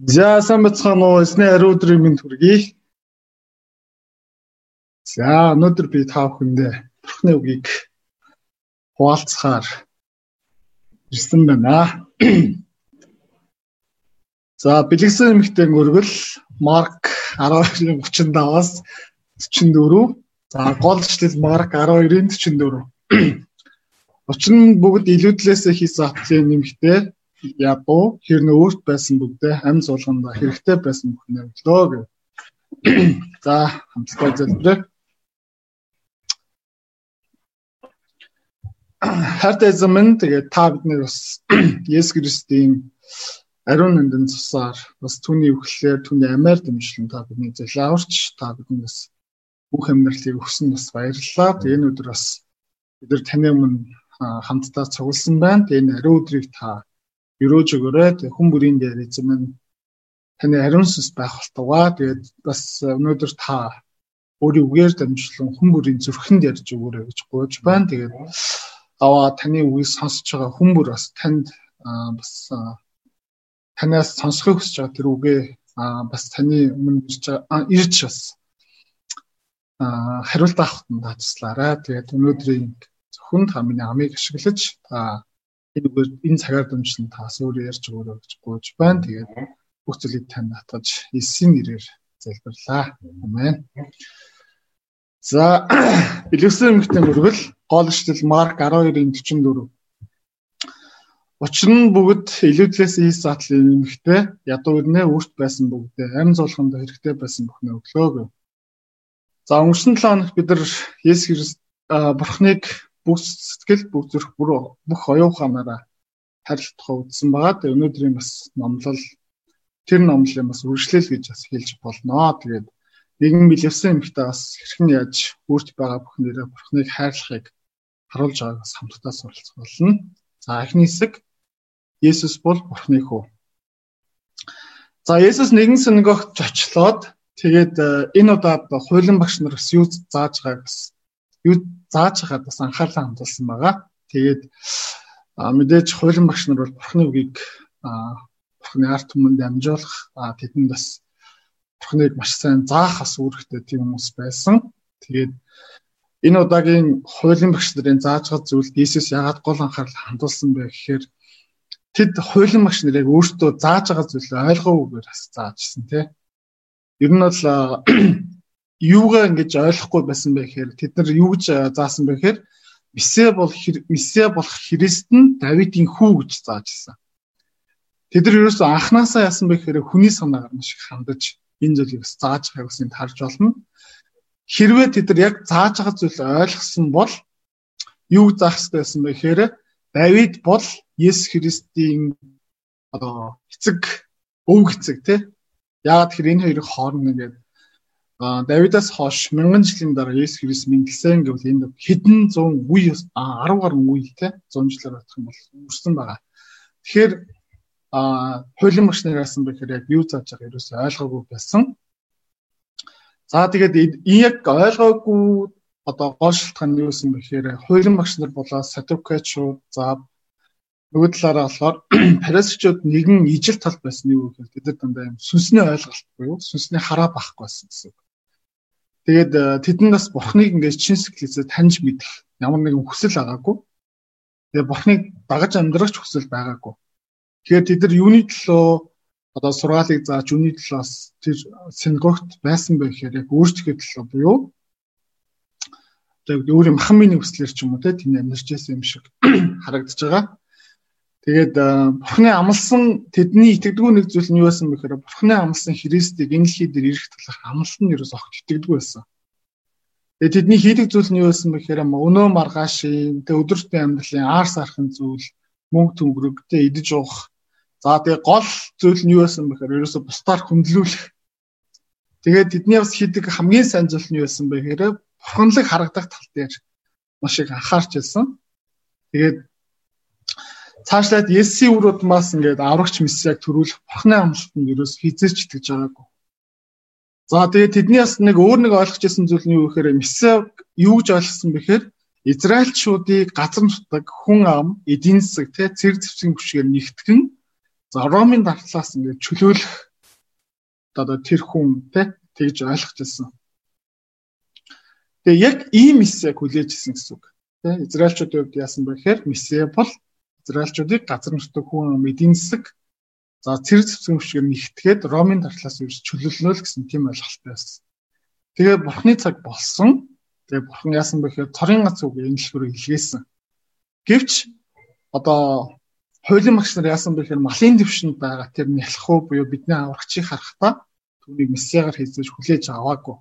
За сайн бацхан уу эсний ариу өдрийн мэнд хүргэе. За өнөөдөр би та бүхэндээ Бурхны үгийг хуваалцахаар ирсэн байна. За бэлгсэн эмэгтэй өргөл Марк 12-ын 35-аас 44. За гол ишлэл Марк 12-ын 44. Учир нь бүгд илүүдлээсээ хийсэн атлын нэмэгтэй ядуу хэрнээ өөрт байсан бүгдээ амь суулганда хэрэгтэй байсан бүхнээ өглөө гэв. За хамтдаа зөвлөрөө. Хартай замын тэгээд та бидний бас Есүс Христийн ариун нандин цусаар бас түүний үхлээр түүний амиар дэмжлэн та бидний залааварч та биднээс бүх амьдралыг өгсөн бас баярлалаа. Энэ өдөр бас бид нар таны өмнө хамтдаа цугласан байна. Тэгээд энэ ариун өдрийг та өрөөж өгөөрэй. Хүн бүрийн дээр эзэм нь таны ариун сүнс байх болтугай. Тэгээд бас өнөөдөр та өөрийн үгээр дамжуулан хүн бүрийн зүрхэнд ярьж өгөөрэй гэж гуйж байна. Тэгээд аваа таны үгийг сонсож байгаа хүн бүр бас танд бас танаас сонсохыг хүсэж байгаа тэр үгээ бас таны өмнө ирж бас хариулт авахт нь таацлаарай. Тэгээд өнөөдрийн зөвхөн та миний амийг ашиглаж та энэ үгээр энэ цагаар дэмжлэн таас өөрөө ярьж өгөөрэй гэж гуйж байна. Тэгээд бүх зүйлийг тань татгаж Иесийн нэрээр залбирлаа. Амен. За Илүүсэн эмэгтэй мөргөл гол ишлэл Марк 12-ын 44. Учир нь бүгд илүүдлээс ийс затлын эмэгтэй ядуу өрнөө өөрт байсан бүгдээ амь золхонд хэрэгтэй байсан бүхнээ өглөө гэв. За өнгөрсөн 7 хоног бид нар Есүс Христ бурхныг бүх сэтгэл бүх зүрх бүх оюуханаараа харилцахаа үзсэн байгаа. Тэгээ өнөөдрийн бас номлол тэр номлын бас үргэлжлэл гэж бас хэлж болно. Тэгээд нэгэн билевсэн эмэгтэй бас хэрхэн яаж өөрт байгаа бүх нэрээ бурхныг хайрлахыг харуулж байгааг бас хамтдаа суралцах болно. За эхний хэсэг Есүс бол бурхны хүү. За Есүс нэгэн синагогт очлоод тэгээд э, энэ удаад хуулийн багш нар бас юу зааж байгааг бас юу зааж хаад бас анхаарлаа хандуулсан байгаа. Тэгээд мэдээж хуулийн багш нар бол бурхны үгийг бурхны арт түмэнд амжуулах тэдэнд бас бурхныг маш сайн заах бас үүрэгтэй тийм хүмүүс байсан. Тэгээд энэ удаагийн хуулийн багш нарын зааж гад зүйлд Иесус яагаад гол анхаарал хандуулсан бэ гэхээр тэд хуулийн багш нарыг өөртөө зааж байгаа зүйлээ ойлгоогүй бас заажсэн тий. Ер нь бол юугаа ингэж ойлгохгүй байсан бэ гэхээр тэд нар юу гэж заасан бэ гэхээр Месиа бол Месиа болох Христ нь Давидын хүү гэж зааж ирсэн. Тэд нар ерөөсөө анханасаа яасан бэ гэхээр хүний санаагаар маш их хандаж энэ зүйлийг зааж байгааг бас энд харж болно. Хэрвээ тэд нар яг зааж байгаа зүйл ойлгосон бол юу заах хэрэгтэй байсан бэ гэхээр Давид бол Есүс Христийн одоо эцэг өвг эцэг тий. Яагаад тэгэхээр энэ хоёрын хооронд ингээд Давидаас хойш мянган жилийн дараа Есүс Христ мэндэлсэн гэвэл энд хэдэн зуун үе 10 гаруй үе те 100 жилээр батах юм бол өнгөрсөн байгаа. Тэгэхээр а хуулийн багш нараас нь бэхээр яг юу зааж байгаа ерөөсөй ойлгоогүй байсан. За тэгээд яг ойлгоогүй одоо гол шалтгаан нь юу гэсэн бэхээр хуулийн багш нар болоо садукачууд за нөгөө талаараа болохоор парасичууд нэгэн ижил тал байсан юу гэхээр тэд нар дандаа юм сүнсний ойлголт буюу сүнсний хараа байхгүй байсан гэсэн. Тэгээд э, тэдэнд бас бурхныг ингээд чин сэтгэлээсээ таньж мэдэх ямар нэгэн хүсэл байгаагүй. Тэгээд бурхныг дагаж амьдрахч хүсэл байгаагүй. Тэгэхээр тэд нар юуны төлөө одоо сургаалыг зааж юуны төлөөс тэр синагогт байсан бэ гэхээр яг өөрсдөө төлөө буюу тэгээд өөрийн махамын хүслэр ч юм уу те тийм амьдарч байсан юм шиг харагдаж байгаа. Тэгээд бурхны амлсан тэдний итгэдэггүй нэг зүйл нь юу байсан бэ гэхээр бурхны амлсан Христийг энэ дэлхий дээр ирэх талах амлалт нь ерөөс огт итгэдэггүй байсан. Тэгээд тэдний хийдэг зүйл нь юу байсан бэ гэхээр өнөө маргаашийн тэ өдөртөө амьдралын аар сархын зүйл мөнгө төнгөрөг тэ идэж уух. За тэгээ гол зүйл нь юу байсан бэ гэхээр ерөөсө бусдаар хүндлүүлэх. Тэгээд тэдний бас хийдэг хамгийн сайн зүйл нь юу байсан бэ гэхээр бурханлаг харагдах тал дээр маш их анхаарч байсан. Тэгээд цаашлаад Есүсийн үр удмаас ингээд аврагч мессиаг төрүүлэх бурхны амлалтанд ерөөс хизээч итгэж байгаагүй. За тэгээд тэдний бас нэг өөр нэг ойлгож ирсэн зүйл нь юу гэхээр мессиаг юу гэж ойлгосон бэхээр Израильчуудыг газар нутаг хүн ам эдийн засаг тэ цэр зэвсгийн хүчээр нэгтгэн За Ромын дартлаас ингээд чөлөөлөх одоо тэр хүн те тэгж ойлгож ирсэн. Тэгээ яг ийм миссийг хүлээж ирсэн гэсэн үг. Тэ Израильчуудын хувьд яасан бэ гэхээр миссия бол Израильчуудыг газар нутаг хүн эдийн засаг за цэр зэвсгэмшгээр нэгтгээд Ромын дартлаас үрж чөлөөлнө л гэсэн тийм ойлголттой байсан. Тэгээ бурхны цаг болсон. Тэгээ бурхан яасан бэ гэхээр цорын гац үг энэлхүүр илгээсэн. Гэвч одоо хуулийн багш нар яасан бэ гэхээр малын дэвшинд байгаа тэр нялх уу буюу бидний аврагчийг харахтаа түүнийг мессиагаар хийzэж хүлээж аваагүй.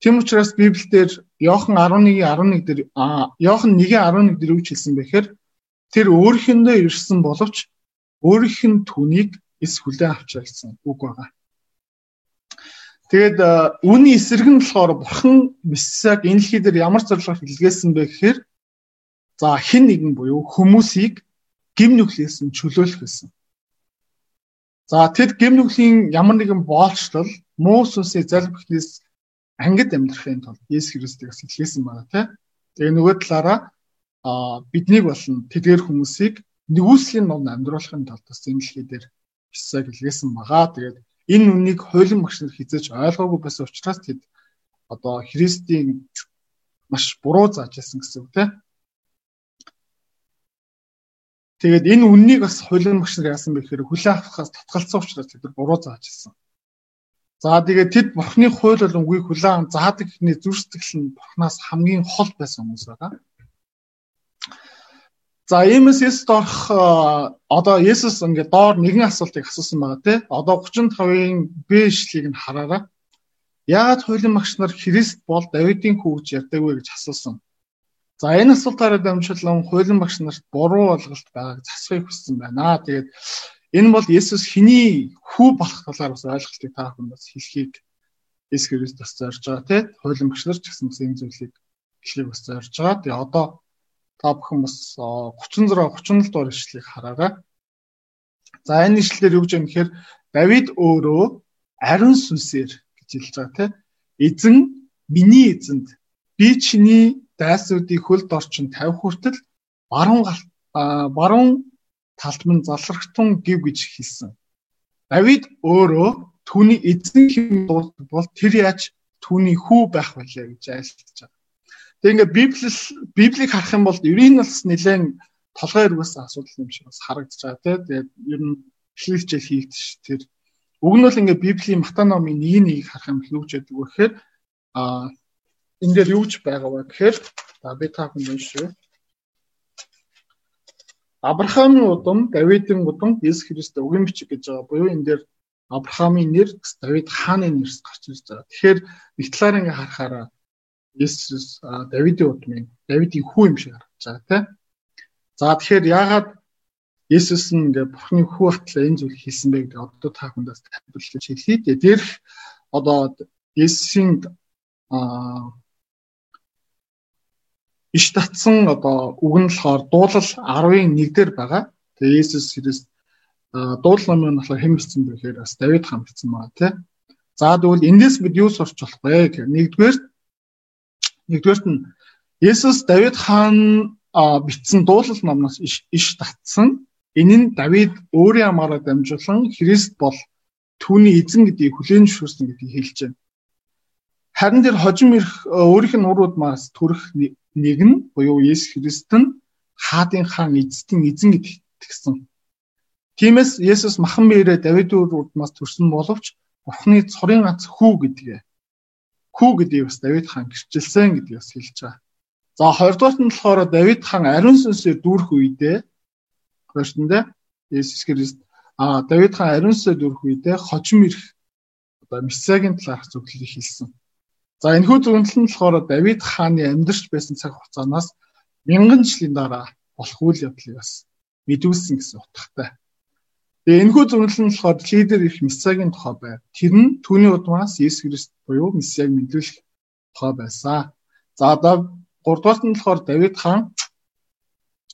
Тийм учраас Библиэлд Иохан 11:11 дээр Иохан 1:11 дээр үгч хэлсэн бэхээр тэр өөрийнхөндөө ирсэн боловч өөрийнх нь түүнийг эс хүлээн авч байсан үг байгаа. Тэгээд үүний эсрэг нь болохоор бурхан мессиаг энэ дэлхий дээр ямар зорилгоор илгээсэн бэ гэхээр за хэн нэгэн буюу хүмүүсийг гим нүглээс нь чөлөөлөх гэсэн. За тэд гим нүглийн ямар нэгэн боолчлол муу сүнсийг залбихнээс ангид амьдрахын тулд Есүс Христийг бас илгээсэн байна тий. Тэгээ нөгөө талаараа биднийг болон тэдгээр хүмүүсийг нэгүслийн ном амьдруулахын тулд бас дэлхий дээр Исааг илгээсэн байгаа. Тэгээд энэ үннийг хуулийн багш нар хизээж ойлгоогүй байсан учраас тэд одоо Христийн маш буруу зааж байсан гэсэн үг тийм. Тэгээд энэ үннийг бас хуулийн багш нар яасан бэ гэхээр хүлээн авахаас татгалцсан учраас тэд буруу зааж ирсэн. За тэгээд тэд бурхны хууль болон үгийг хүлээн заадаг гэхний зүрх сэтгэл нь бурхнаас хамгийн хол байсан хүмүүс байгаа. За иймээс Есүс орох одоо Есүс ингээд доор нэгэн асуултыг асуусан байгаа тий. Одоо 35-ын Б ишлэгийг нь хараарай. Яагаад хуулийн багш нар Христ бол Давидын хүү гэж ярьдаг вэ гэж асуусан. За энэ асуултаараа дамжуулан хуулийн багш нарт буруу ойлголт байгааг засахыг хүссэн байна. Тэгээд энэ бол Есүс хэний хүү болох талаар бас ойлголтыг та бүхэнд бас хэлхийг Есүс Христ бас зорж байгаа тийм хуулийн багш нар ч гэсэн бас энэ зүйлийг хэлхийг бас зорж байгаа. Тэгээ одоо та бүхэн бас 36 37 дугаар ишлэлийг хараарай. За энэ ишлэлээр юу гэж юм гэхээр Давид өөрөө ариун сүнсээр гэж хэлж байгаа тийм эзэн миний эзэнд би чиний дайсуудыг хөлд орчин тавих хүртэл баруун баруун талд минь залрахтун гів гэж хэлсэн. Давид өөрөө түүний эзэн хэм бол тэр яаж түүний хүү байх вүлээ гэж айлтж байгаа. Тэгээ ингээ Библи Библийг харах юм бол ерийн бас нэлээд толгой өргөөс асуудал юм шиг бас харагдаж байгаа тийм. Тэгээд ер нь хэлэлцэл хийгдэж тэр уг нь бол ингээ Библийн Матай номын 1-1-ийг харах юм юу гэж яддаг гэхээр а энэ дээр юу ч байгаа вэ гэхээр за би та бүхэнд уншия. Авраамийн удам, Давидын удам, Есүс Христ өгөн бичиг гэж байгаа. Буюу энэ дээр Авраамийн нэр, Давид хааны нэрс гарч ирж байгаа. Тэгэхээр нэг талаар ингээ харахаараа Есүс Давидын удмын, Давидын хүү юм шиг харагдаж байгаа тийм. За тэгэхээр яагаад Есүс нь ингээ Бурхны хүү батлаа энэ зүйл хийсэн бэ гэдэг одоо та бүхэндээс тайлбарлаж хэлье. Тэгээ дээрх одоо Есүсийн аа иш татсан одоо үг нь болохоор дуулал 10-ын 1 дээр байгаа. Тэгээ Есүс Христ дуулал номын болохоор хэн бичсэн бэ гэхээр бас Давид бичсэн байгаа тий. За тэгвэл эндээс бид юу сурч болох вэ гэх нэгдүгээр нэгдүгээрт нь Есүс Давид хаан бичсэн дуулал номноос иш татсан. Энэ нь Давид өөрийн амаараа дамжуулан Христ бол түүний эзэн гэдгийг хүлээн зөвшөөрсөн гэдгийг хэлж байна. Харин тэр хожим ирэх өөрийнх нь урууд маас төрөх нэг нь буюу Есүс Христ нь хаадын хаан эзэдийн эзэн гэдэгт итгэсэн. Тиймээс Есүс махан биерээ Давид урдмаас төрсөн боловч Бурхны цорын гац хүү гэдгээ хүү гэдгийг бас Давид хаан гэрчилсэн гэдгийг бас хэлж байгаа. За хоёрдугаарт нь болохоор Давид хаан ариун сүнсээр дүүрэх үедээ хоёртондоо Есүс Христ а Давид хаан ариун сүнсээр дүүрэх үедээ хожим ирэх одоо мессагийн талаарх зөвлөлийг хэлсэн. За энэхүү зөвнөл нь болохоор Давид хааны амьдарч байсан цаг хугацаанаас мянган жилийн дараа болох үйл явдлыг бас мэдүүлсэн гэсэн утгатай. Тэгээ энэхүү зөвнөл нь болохоор лидер их мессагийн тухай байв. Тэр нь түүний удмаас Иесус Христ буюу мессаг мэдүүлэх тухай байсан. За одоо 3 дугаарт нь болохоор Давид хаан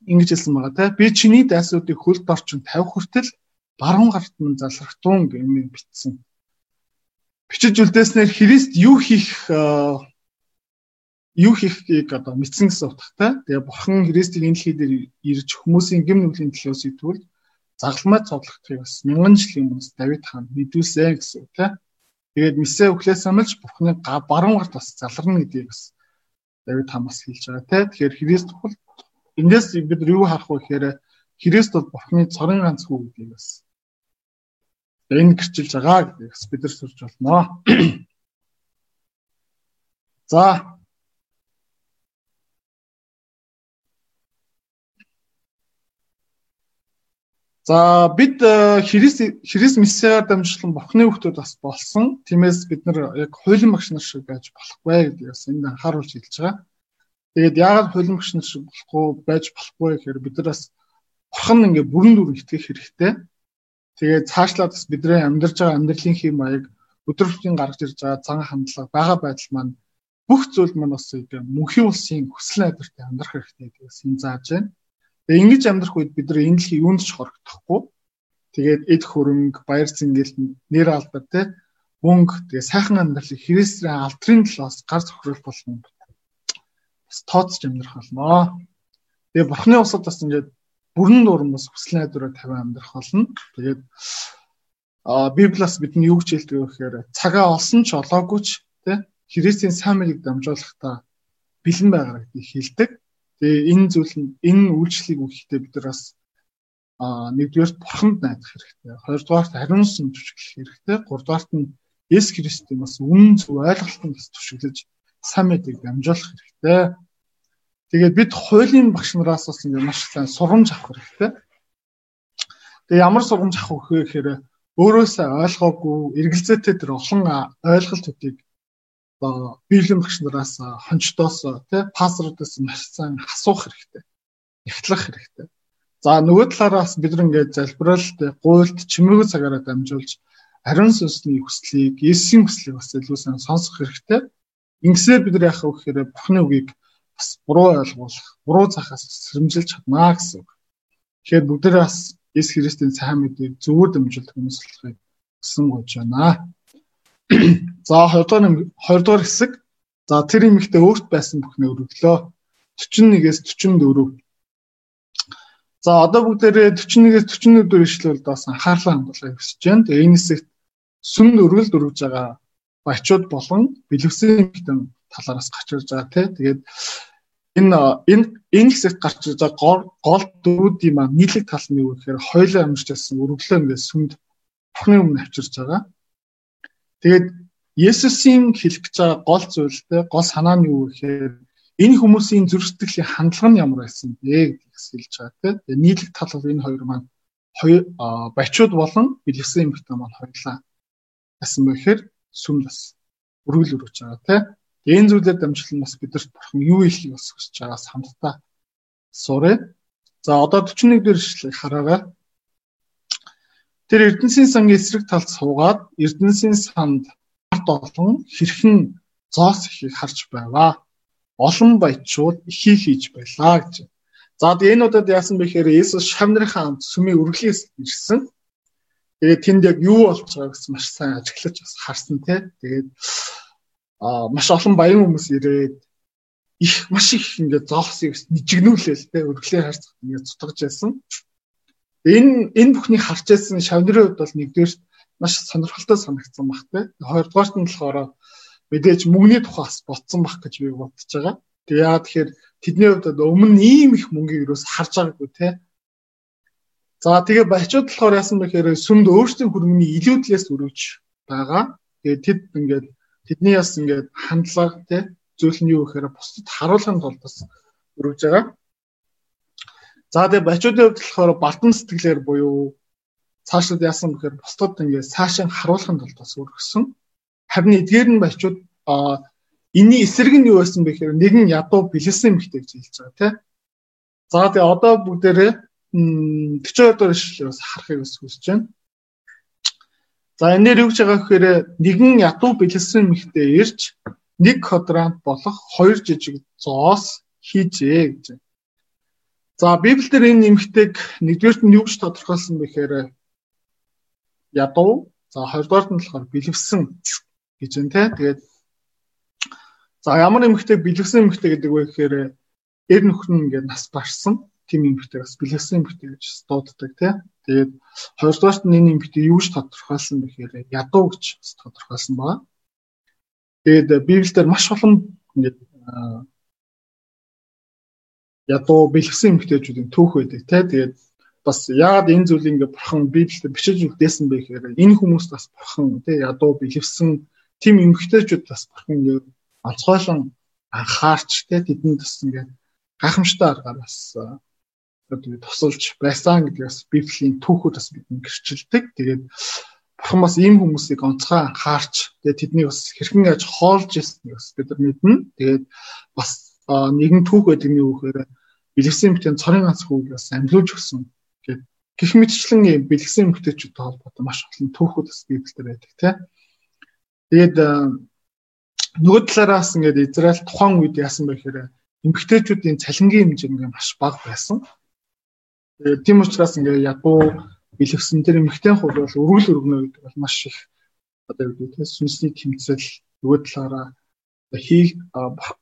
ингэж хэлсэн байгаа те би чиний дайсуудыг хөлд орчин тавих хүртэл баруун гарт минь залрахтун гэмээр бичсэн бичиж үлдээснээр Христ юу хийх э, юу хийхийг одоо мэдсэн гэсэн утгатай. Тэгээ бурхан Христийг энэ дэлхий дээр ирж хүмүүсийн гэм нүглийн төлөө сэтгүүл загалмай цоглохдгийг бас мянган жилийн өмнөөс Давид хаан мэдүүлсэн гэсэн үг тийм. Тэгээд мисээ өглөөс амлж Бурхны баруун гарт бас заларна гэдгийг бас Давид хаан бас хэлж байгаа тийм. Тэгэхээр Христ бол эндээс бид юу харах вэ гэхээр Христ бол Бурхны цорын ганц хүү гэдгийг бас энэ гэрчилж байгаа гэдгийг бас бид нар сурч болно. За За бид э, Христ Христ мессиаар дамжуулан Бурхны хүүхдүүд бас болсон. Тиймээс бид нар яг хуулийн багш нар шиг байж болохгүй гэдгийг бас энд анхааруулж хэлж байгаа. Тэгээд яагаад хуулийн багш нар шиг болохгүй байж болохгүй гэхээр бид нар бас Бурхан ингээ бүрэн дүр итгэх хэрэгтэй. Тэгээд цаашлаад бас бидний амьдарч байгаа амьдралын хэм маяг өдрөөр гаргаж ирж байгаа цан хандлага байгаа байдал маань бүх зүйл маань бас мөнхийн улсын хүсэл найдвартай амьдрах хэрэгтэй гэдгээс энэ зааж байна. Тэгээ ингэж амьдрах үед бид нар энэ дэлхий юунд ч хорогдохгүй. Тэгээд эд хөрөнгө, баяр цэнгэл, нэр алдар те мөнгө тэгээ сайхан амьдралыг Христийн алдрын талаас гар зохирол болгон бас тооцож амьдрах болно. Тэгээ Бурхны усад бас ингээд бүрэн дуран бас хүсэл найдвараа тавиан амьдрах болно. Тэгээд а Библиас бидний юу гэж хэлдэг вэ гэхээр цагаа олсон ч олоогүй ч тэ Христийн сайн мэрийг дамжуулахдаа бэлэн байгаа гэдгийг хэлдэг. Тэгээ энэ зүйл нь энэ үйлчлэлийг үүсгэхдээ бид нар бас а нэгдүгээр бурханд найдах хэрэгтэй. Хоёрдугаарт ариун сүм түшиглэх хэрэгтэй. Гуравдугаарт нь Есүс Христийн бас үнэн зөв ойлголтод бас түшиглэж сайн мэдгийг дамжуулах хэрэгтэй. Тэгээд бид хуулийн багш нараас бас ингэ маш сайн сургамж авах хэрэгтэй. Тэгээ ямар сургамж авах вэ гэхээр өөрөөсөө ойлгоогүй эргэлзээтэй тэр олон ойлголтуудыг одоо библийн багш нараас хончдоос тий пассвордоос маш сайн асуух хэрэгтэй. Эхлэх хэрэгтэй. За нөгөө талаараас бид нэг ингээд залбиралт, гуйлт, чимээгүй цагаараа дамжуулж ариун сүнсний хүслийг, Есүсийн хүслийг бас илүү сайн сонсох хэрэгтэй. Ингэсээр бид яах вэ гэхээр Бурхны үгийг бас буруу ойлгуулах, буруу цахаас сэрэмжилж чаднаа гэсэн үг. Тэгэхээр бүгдээ бас Есүс Христийн сайн мэдээ зөвөр дамжуулах хүмүүс болохыг хүсэн гож байна. За 20 дугаар 20 дугаар хэсэг. За тэр эмэгтэй өөрт байсан бүхнээ өргөлөө. 41-ээс 44. За одоо бүгдээрээ 41-ээс 44 дэх ишлэлд бас анхаарлаа хандуулахыг хүсэж байна. Тэгээ энэ хэсэгт сүмд өргөлд өргөж байгаа бачууд болон бэлэвсэн эмэгтэй талаараас гарч ирж байгаа тий. Тэгээд энэ энэ энэ хэсэгт гарч ирж байгаа гол дөрүүдийн маань нийлэг тал нь юу гэхээр хоёулаа амьдарч байсан өргөлөө ингээд сүмд бүхний өмнө авчирж байгаа. Тэгээд Есүсийн хэлэх гэж байгаа гол зүйлтэй гол санаа нь юу гэхээр энэ хүмүүсийн зөрчилдөлийн хандлага нь ямар байсан бэ гэдгээс хэлж байгаа тийм. Нийлэг тал бол энэ хоёр маань хоёр бачууд болон бэлгэсэн эмэгтэй маань хоёлаа ясан бэ гэхээр сүм бас өргөл өрөж байгаа тийм. Энэ зүйлээр дамжуулан бас бидэрт бурхан юу хэлхийг бас хүсэж байгаа самтаа сураа. За одоо 41 дээр ишлэгийг хараарай. Тэр Эрдэнсийн сангийн эсрэг талд суугаад Эрдэнсийн санд ард олон хэрхэн зоос ихийг харж байваа. Олон баячууд ихийг хийж байлаа гэж. За энэ удаад яасан бэ гэхээр Есүс шавнырынхаа хамт сүмийн үргэлээс ирсэн. Тэгээд тэнд яг юу болж байгааг гэсэн маш сайн ажиглаж бас харсан тий. Тэгээд аа маш олон баян хүмүүс ирээд их маш их ингээд зоосыг нижигнүүлээл тий үргэлээ харцах ингээд цутгаж байсан. Энэ энэ бүхний харж байсан шавнырын хувьд бол нэгдүгээр маш сонирхолтой санагдсан баг те. Хоёрдугаарт нь болохоор мэдээж мөнгөний тухаас ботсон баг гэж би бодож байгаа. Тэгээ яа тэгэхээр тэдний хувьд өмнө ийм их мөнгийг юус харж байгаагүй те. За тэгээ баячууд болохоор яасан бэ гэхээр сүмд өөрсдийн хөрөнгөний илүүдлээс өргөж байгаа. Тэгээ тэд ингээд тэдний яс ингээд хандлага те зүйл нь юу гэхээр бусдад харуулахын тулд бас өргөж байгаа. За тэгээ бачуудын хувьд болохоор балтан сэтгэлээр буюу цаашид яасан бэхээр бусдад ингээ цаашаа харуулахын тулд бас өргөсөн. Харин эдгээр нь бачууд а энэний эсрэг нь юу байсан бэ гэхээр нэгэн ядуу бэлэсэн эмхтэй гэж хэлж байгаа тийм. За тэгээ одоо бүгдээрээ 42 дугаар ишлэлээс харахыг бас хүсэж байна. За энэ дээр юу гэж байгаа гэхээр нэгэн ядуу бэлэсэн эмхтэй ирж нэг квадрант болох хоёр жижиг зоос хийжээ гэж. За Библиэлд энэ нэмэгтэйг нэгдүгээрт нь юу гэж тодорхойлсон бэ гэхээр ядуу, за хоёрдугаарт нь болохоор бэлэвсэн гэж байна те. Тэгээд за ямар нэмэгтэй бэлэвсэн нэмэгтэй гэдэг вэ гэхээр эр нөхөр нь ингээд нас барсан. тийм эмэгтэй бас бэлгэсэн эмэгтэй гэж дууддаг тий. Тэгээд хоёрдугаарт нь энэ эмэгтэй юу ч тодорхойлсон бэхээр ядуу гэж тодорхойлсон байна. Тэгээд Библиэлд маш олон ингээд ядуу бэлгэсэн эмэгтэйчүүдийн түүх байдаг тий. Тэгээд бас яагаад энэ зүйлийг ингээд бурхан Библиэлд бичиж үлдээсэн бэ гэхээр энэ хүмүүс бас бурхан тий ядуу бэлгэсэн тийм эмэгтэйчүүд бас бурхан ингээд онцгойлон анхаарч тий тэдэнд бас ингээд гайхамшигтай аргаар бас одоо тусалж байсан гэдгээс Библийн түүхүүд бас бидний гэрчилдэг. Тэгээд бурхан бас ийм хүмүүсийг онцгой анхаарч тэгээд тэднийг бас хэрхэн яаж хоолж ирснийг бас бид нар мэднэ. Тэгээд бас нэгэн түүх юу гэхээр бэлгэсэн эмэгтэй цорын ганц хүүг бас амьлуулж өгсөн гэд гих мэтчлэн бэлгэсэн эмэгтэйчүүдтэй холбоотой маш олон түүхүүд бас Библиэлд байдаг тийм. Тэгээд нөгөө талаараас ингээд Израиль тухайн үед яасан бэ гэхээр эмэгтэйчүүдийн цалингийн хэмжээ ингээд маш бага байсан. Тэгээд тийм учраас ингээд ядуу бэлгэсэн тэр эмэгтэй хувь бол өргөл өргөнө гэдэг бол маш их одоо юу гэдэг тийм сүнсний тэмцэл нөгөө талаараа хий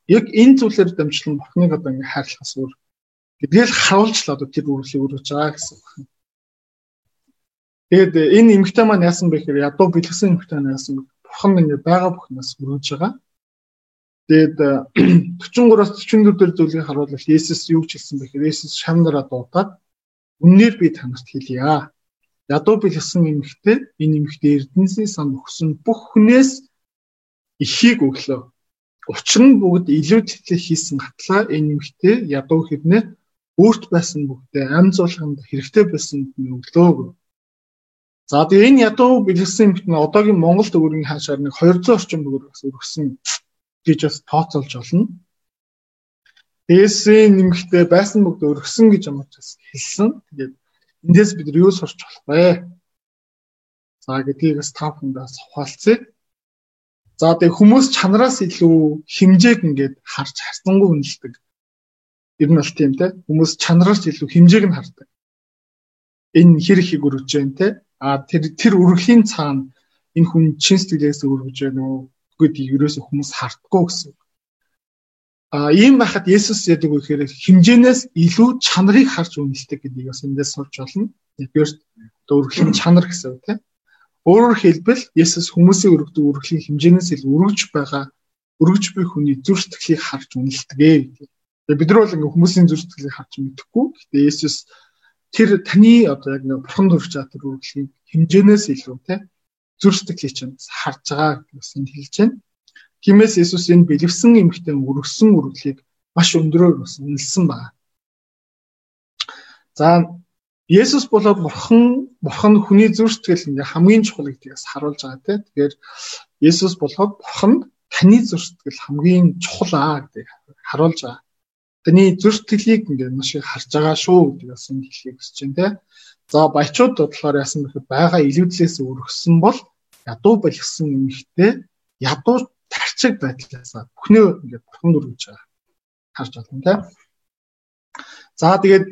яг энэ зүйлээр дамжлан бурхныг одоо ингээд хайрлахаас өөр гэдгээл харуулж л одоо тэр үрлийг өргөж байгаа гэсэн байна. Тэгээд энэ эмэгтэй маань яасан бэ гэхээр ядуу бэлгэсэн эмэгтэй маань яасан бэ? Бурхан ингээд байгаа бүхнээс өргөж байгаа. Тэгээд 43-аас 44 дээр зүйлийг харуулбал Есүс юу ч хэлсэн бэ гэхээр Есүс шамнараа дуудаад үннээр би танарт хэлье. Ядуу бэлгэсэн эмэгтэй энэ эмэгтэй эрдэнсийн сан өгсөн бүх хүнээс ихийг өглөө. Учир нь бүгд илүү тэтлэг хийсэн гатлаа энэ эмэгтэй ядуу хэрнээ өөрт байсан бүгдээ амь зуулганд хэрэгтэй байсан нь өглөө. За тэгээ энэ ядуу бэлгэсэн эмэгтэй одоогийн Монгол төгрөгийн хаашаар нэг 200 орчим төгрөг бас өргөсөн гэж бас тооцоолж болно. Дээсээ нэмэгтэй байсан бүгд өргөсөн гэж ямар ч хэлсэн. Тэгээд эндээс бид юу сурч болох вэ? За гэдгийг бас та бүхэндээ ухаалцъя. За тэг хүмүүс чанараас илүү хэмжээг ингээд харж харцангуй үнэлдэг. Ер нь бол тийм те. Хүмүүс чанараас илүү хэмжээг нь хардаг. Энэ хэр ихийг өргөж जैन те. А тэр тэр өргөлийн цаана энэ хүн чин сэтгэлээс өргөж байна уу? гэдгийг ерөөсөө хүмүүс хартгүй гэсэн. А ийм байхад Есүс яадаг вэ гэхээр хэмжээнээс илүү чанарыг харж үнэлдэг гэдгийг бас эндээс сурч болно. Нэгдүгээр өргөлийн чанар гэсэн үг тийм. Өөрөөр хэлбэл Есүс хүмүүсийн өргөдөг өргөлийн хэмжээнээс илүү өргөж байгаа өргөж буй хүний зүрх сэтгэлийг харж үнэлдэг гэдэг. Бид нар бол ингээ хүмүүсийн зүрх сэтгэлийг харж мэдэхгүй. Гэтэ Есүс тэр таны одоо яг нэг бурхан байгаа тэр өргөлийн хэмжээнээс илүү тийм зүрх сэтгэлийг чинь харж байгаа гэсэн хэлж байна. Тиймээс Иесус энэ бэлэвсэн эмхтэн өргөсөн үргэлийг маш өндөрөөр бас үнэлсэн байна. За Есүс болоод бурхан бурхан хүний зүрх сэтгэл ингээ хамгийн чухал гэдгээс харуулж байгаа тийм. Тэгэхээр Есүс болоод бурхан таны зүрх сэтгэл хамгийн чухал аа гэдгийг харуулж байгаа. Таны зүрх сэтгэлийг ингээ маш их харж байгаа шүү гэдгийг бас энэ хэлхийг хүсэж байна тийм. За баячууд бодлоор яасан бэхэд байгаа илүүдлээс өргөсөн бол ядуу болгосон эмэгтэй ядуу тарчиг байдлаасаа бүхнээ ингээд бурхан өргөж байгаа харж байна тийм. За тэгээд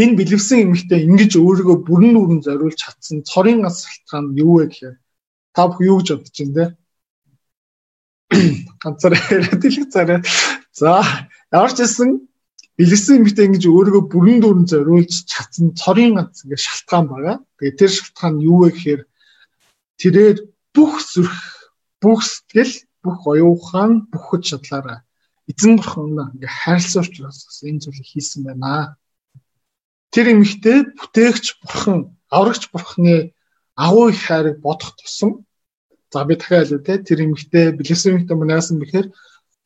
энэ бэлэвсэн эмэгтэй ингэж өөрийгөө бүрэн нүрэн зориулж чадсан цорын ганц шалтгаан нь юу вэ гэхээр та бүх юу гэж бодож байна те? Ганцаараа яриад л царай. За ямар ч гэсэн бэлгэсэн эмэгтэй ингэж өөрийгөө бүрэн дүрэн зориулж чадсан цорын ганц ингэ шалтгаан байгаа. Тэгээ тэр шалтгаан нь юу вэ гэхээр тэрээр бүх зүрх, бүх сэтгэл, бүх оюухан, бүх хүч чадлаараа эзэн бурханаа ингээ хайрлсан учраас бас энэ зүйлийг хийсэн байна. Тэр эмэгтэй бүтээгч бурхан, аврагч бурханы агуу их хайрыг бодох тусам за би дахиад хэлв те тэр эмэгтэй бэлгэсэн эмэгтэй мань яасан бэхээр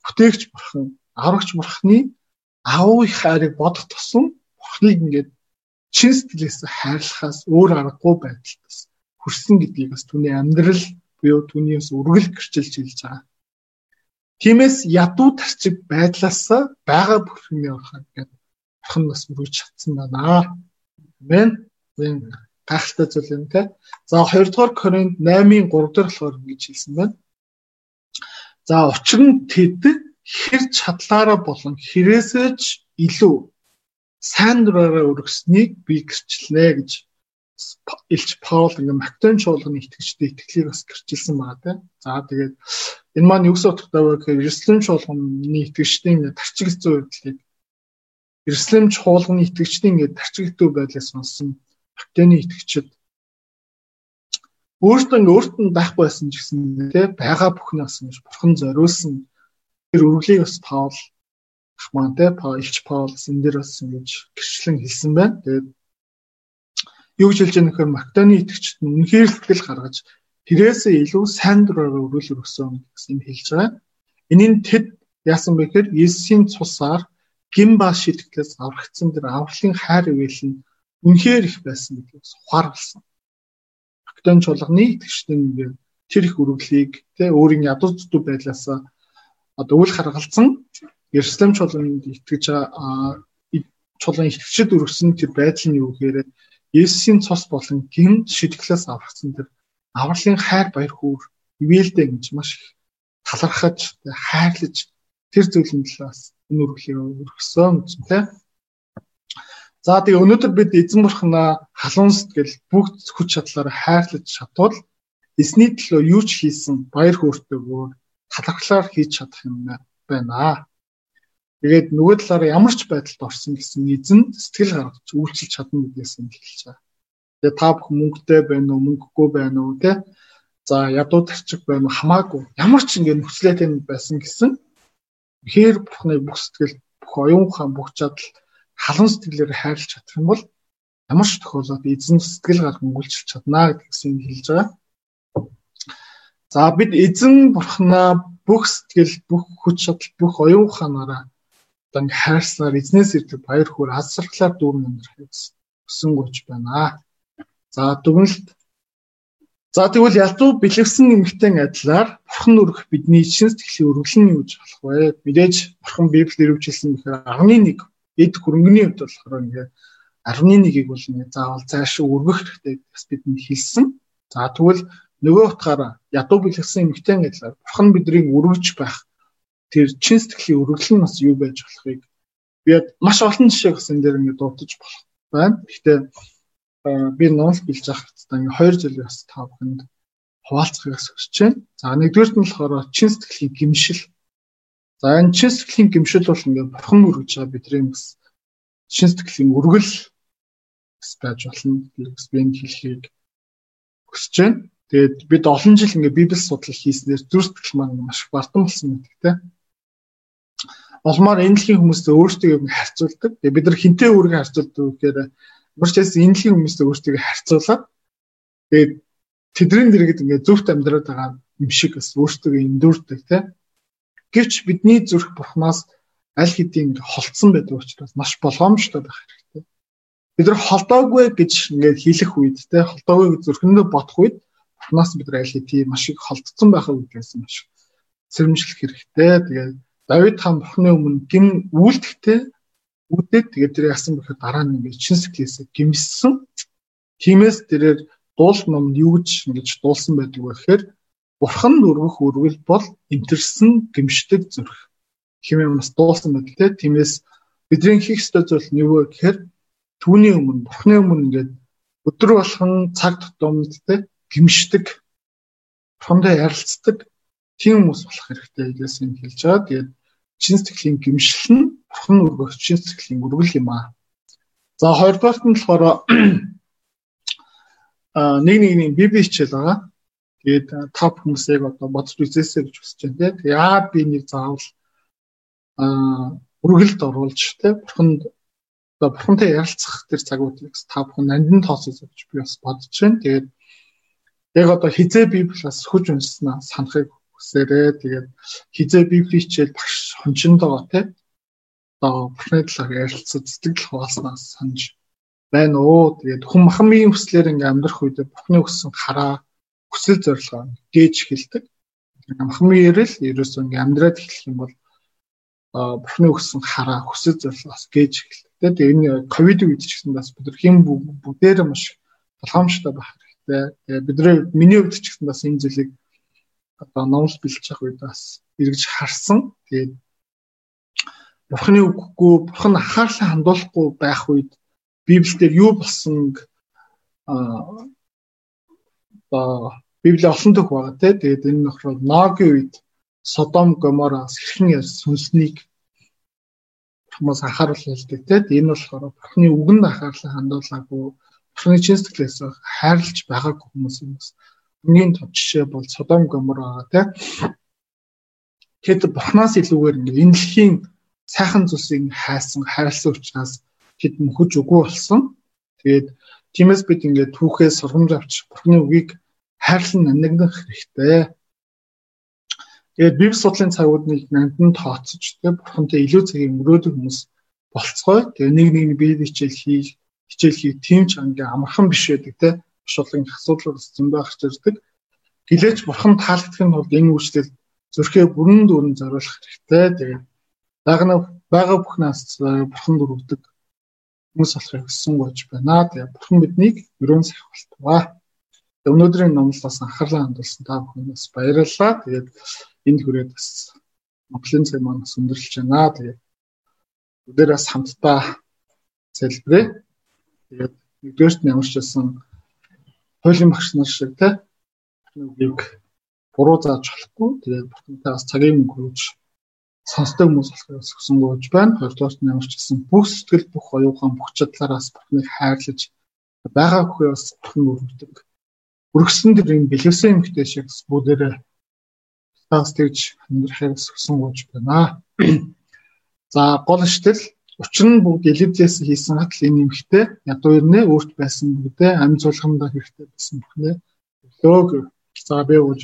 бүтээгч бурхан, аврагч бурханы аав их хайрыг бодох тусам бурхныг ингээд чин сэтгэлээс хайрлахаас өөр аргагүй байдалтаас хүрсэн гэдгийг бас түүний амьдрал буюу түүний бас үргэлж гэрчилж хэлж байгаа. Тиймээс ядуу тарчиг байдлаас байгаа бүхний урахад гэдэг бурхан бас үргэлж чадсан байна. Амен. Мен гайхалтай зүйл юм те. За 2 дугаар Коринт 8-ын 3 дээр болохоор ингэж хэлсэн байна. За учир нь тэд хэр чадлаараа болон хэрээсэж илүү сайн дураараа өргөснийг би гэрчлэнэ гэж Илч Паул ингээ Македон чуулганы итгэгчдээ итгэлийг бас гэрчилсэн байгаа тийм. За тэгээд энэ маань юу гэсэн утгатай вэ гэхээр Иерусалим чуулганы итгэгчдийн тарчиг зүйн байдлыг Иерусалим чуулганы итгэгчдийн ингээд тарчигдүү байдлаас сонсон Баптины итгэгчид өөртөө ингээд өөрт нь байхгүй байсан гэсэн тий байгаа бүхний асан гэж бурхан зориулсан тэр үргэлийг бас Паул ах маань тий Паулч Паулс энэ дэр бас ингэж гэрчлэн хэлсэн байна. Тэгээд юу гэж хэлж байгаа нөхөр Македоны итгэгчид нь үнэхээр сэтгэл гаргаж тэрээсээ илүү сайн дураараа өрөөлөр өсөн гэсэн хэлж байгаа. Энийн тэд яасан бэ гэхээр Есүсийн цусаар гин ба шидэглээс аврагдсан тэр авралын хайр ивэл нь үнэхээр их байсан гэдгийг ухаарсан. Македон чуулганы итгэгчдийн тэр их үргэлгийг тэ өөрийн ядуу зүтүү байдлаас одоо үл харгалзсан Иерусалим чуулганд итгэж байгаа чуулган итгэгчд өргөсөн тэр байдал нь юу гэхээр Есүсийн цус болон гин шидэглээс аврагдсан тэр авралын хайр баяр хөөр ивэлдэ гэж маш их талархаж хайрлаж тэр зүйлийн талаас энэ үргэлгийг өргөсөн тийм. За тэгээ өнөөдөр бид эзэн бурхнаа халуун сэтгэл бүгд хүч чадлаараа хайрлаж чадвал эсний төлөө юу ч хийсэн баяр хөөртэйгээр талархлаар хийж чадах юм байна. Тэгээд нөгөө талаараа ямар ч байдалд орсон гэсэн эзэн сэтгэл гаргаж үйлчилж чадна гэдгээс нь хэлж байгаа. Тэгээ та бүх мөнгөтэй байна уу, мөнгөгүй байна уу те. За ядуу тарчиг байна уу хамаагүй. Ямар ч ингэ нөхцөлтэй байсан гэсэн Ихээр Бурхны бүх сэтгэл, бүх оюун ухаан, бүх чадал халуун сэтгэлээр хайрлах чадах юм бол ямар ч тохиолдолд эзэн сэтгэл гарган үйлчлж чадна гэдгсийг хэлж байгаа. За бид эзэн Бурхнаа бүх сэтгэл, бүх хүч чадал, бүх оюун ухаанаараа одоо ингээ хайрснаар эзнээс ирдэг баяр хөөр азсархлаар дүүрэн амьдрахыг хүсэн гож байна. За дүгнэлт За тэгвэл ялцуу бэлгэсэн эмгтэн адилаар бурхан өргөх бидний чин сэтгэлийн өргөлн нь юуж болох вэ? Мэдээж бурхан Библиэр өвчлсөн гэхээр 11 эд хөрөнгөний хувьд болохоор ингээ 11-ийг бол ингээ заавал цааш өргөх хэрэгтэй бас бидэнд хэлсэн. За тэгвэл нөгөө утгаараа ядуу бэлгэсэн эмгтэн адилаар бурхан биднийг өргөж байх тэр чин сэтгэлийн өргөлн бас юу байж болохыг би маш олон жишээ бас энэ дээр ингээ дурдж болох байна. Гэхдээ би ноол билж авах хэвээр ингээ 2 жил бас та бүхэнд хуваалцахыг хүсэж байна. За нэгдүгээрт нь болохоор чин сэтгэлийн гимшил. За энэ чин сэтгэлийн гимшил бол ингээ бурхан өргөж байгаа бидний бас чин сэтгэлийн өргөл бас байж болно. Би бас би энэ хэлхийг хүсэж байна. Тэгээд бид олон жил ингээ библи судлал хийснээр зүр сэтгэл маань маш бартан болсон байдаг тийм олмоор энэ дэлхийн хүмүүстэй өөрсдөө харьцуулдаг. Тэгээ бид нар хинтээ өөрийгөө харьцуулдаг гэхээр Мөрчээс энэлийн хүмүүстэй өөртөө харьцуулаад тэгээд тэдний дэргэд ингээд зөвхт амьдраад байгаа юм шиг бас өөртөө эндүрдэг тийм. Гэвч бидний зүрх бурхнаас аль хэдийн холцсон байдаг учраас маш болгоомжтой байх хэрэгтэй. Бид нар холдоогүй гэж ингээд хэлэх үед тийм холдоогүй зүрхэндээ бодох үед бурхнаас бид нар аль хэдийн маш их холдсон байхаа үгээс маш сэрэмжлэх хэрэгтэй. Тэгээд Давид хаан бурхны өмнө гин үйлдэхтэй үүдээд тэгээд тэр яасан бэхээр дараа нь ингээд чин сэтгэлээсээ гимссэн. Тиймээс тэрээр дуулах номд юу гэж ингэж дуулсан байдаг вэ гэхээр Бурхан нүргэх үргэл бол имтэрсэн гимшдэг зүрх. Хэмээн бас дуулсан байдаг те. Тиймээс бидний хийх ёстой зүйл нь юу вэ гэхээр түүний өмнө Бурханы өмнө ингээд өдөр болгон цаг тутамд те гимшдэг Бурхантай ярилцдаг тийм хүмүүс болох хэрэгтэй гэдгээс нь хэлж байгаа. Тэгээд чин сэтгэлийн гимшил нь бурхан өргөх чин сэтгэлийн өргөл юм аа. За хоёрдугаарт нь болохоор а нэг нэг нэг библи хичээл байгаа. Тэгээд та хүмүүс яг одоо бодож үзээсэй гэж хүсэж байна тийм. Яа би нэг заавал а өргөлд оруулж тийм бурханд одоо бурхантай ярилцах тэр цагуудыг та бүхэн нандин тооцож гэж би бас бодож байна. Тэгээд яг одоо хизээ библиас хүч унснаа санахыг хүсээрээ. Тэгээд хизээ библи хичээл багш хончиндоо тий одоо бурхны талаар ярилцаж сэтгэл хавааснаас санаж байна уу? Тэгээд хүн махамын хүслээр ингээм амьдрах үед бурхны өссөн хараа хүсэл зорилгоо гээж эхэлдэг. Махамын ярил ерөөсөө ингээм амьдраад эхлэх юм бол бурхны өссөн хараа хүсэл зорилгоос гээж эхэлдэг тэгээд энэ ковид үед ч гэсэн бас бид хэм бүгдээр маш болгоомжтой байх хэрэгтэй тэгээд бидний миний хувьд ч гэсэн бас энэ зүйлийг одоо бэлдэж явах үед бас эргэж харсан. Тэгээд Бурхны үггүй, Бурхан анхаарлаа хандуулахгүй байх үед Библиэлд юу болсон аа Библи олон төх байгаа тий. Тэгээд энэ нөхрөл Ногийн үед Содом Гомораас хэрхэн сүнснийг хүмүүс анхааруул хэлдэг тийм энэ болохоор бурхны үгэнд анхаарлаа хандуулаагүй бурхны чин сэтгэлээс хайрлж байгаагүй хүмүүс юм бас хамгийн том жишээ бол Содом Гомор байгаа тийм Тэд бурхнаас илүүгээр энэ дэлхийн сайхан зүйлсийг хайсан, хайрлсан учраас тэд мөхөж үгүй болсон. Тэгээд тиймээс бид ингээд түүхээс сургамж авч бурхны үгийг хайрлан нандинах хэрэгтэй. Тэгээд библи судлалын цагуудыг нандин тооцож тэгээд бурхантай илүү цагийг өнгөрөөдөг хүмүүс болцгой. Тэгээд нэг нэг бие хичээл хийх, хичээл хийх тийм ч ингээ амархан биш байдаг те. Болгон асуудал зэн байх зэрэг. Гэлээч бурхан таалагдахын тулд энэ үйлчлэл зүрхээ бүрэн дүүрэн зориулах хэрэгтэй. Тэгээд дагна байгаа бүх нас бурхан дөрөвдөг хүмүүс болохыг хүссэн гож байна. Тэгээд бурхан биднийг өрөөн сахилтваа. Өнөөдрийн номлолоос анхаарлаа хандуулсан та бүхнээс баярлалаа. Тэгээд энд хүрээд бас Монголын цай маань бас өндөрлөж байна. Тэгээд өдөрөөс хамтдаа залбирая. Тэгээд нэгдүгээрт нь ямар ч байсан хуулийн багш нар шиг те үгийг буруу зааж болохгүй. Тэгээд бас цагийн мөнгө хөрвж сонсдог хүмүүс болохоос хүсэн гоож байна. Хоёрдугаар нь ямар ч гэсэн бүх сэтгэл бүх оюухан бүх чадлаараас бурхныг хайрлаж байгаа бүхээ бас бурхан өргөдөг. Өргөсөн тэр энэ бэлэвсэн эмгтэй шиг бүгдээрээ таас тэгж амьдрахыг хүсэн гоож байна. За гол штэл учир нь бүгд элевзээс хийсэн хатл энэ эмгтэй ядуу ирнэ өөрт байсан бүгдээ амь зулгандаа хэрэгтэй байсан бүхнээ өглөөг за би ууж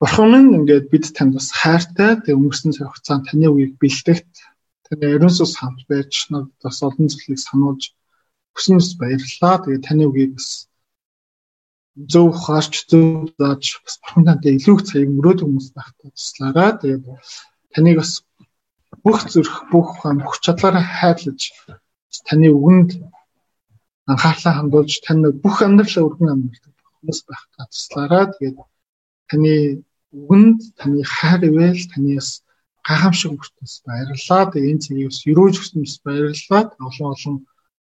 Бурхан минь ингээд бид танд бас хайртай тэг өнгөрсөн цаг хугацаанд таны үеийг бэлтгэт таны ариунсус хамт байж надад бас олон зүйлийг сануулж хүснэс баярлалаа. Тэгээ таны үеийг бас зөв хаарч зөв зааж бас бурхан тантай илүү их цагийг мөрөөдөг хүмүүс байхтай туслаарай. Тэгээд таныг бас бүх зүрх бүх бүх чадлаараа хайрлаж таны үгэнд анхаарлаа хандуулж таны бүх амьдралаа өргөн амьдардаг хүмүүс байхтай туслаарай. Тэгээд таны үгэнд таны хайр ивэл танаас гайхамшиг өгтөс баярлалаа. Тэгээ энэ цэгийг бас өрөөж өгснөөс баярлалаа. Олон олон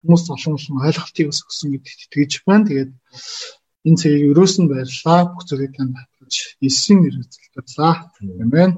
хүмүүс олон олон ойлголтыг бас өгсөн гэдэгт итгэж байна. Тэгээд энэ цэгийг өрөөс нь баярлалаа. Бүх зүйлийг танд баталж Иесийн нэрээр залбирлаа. Амен.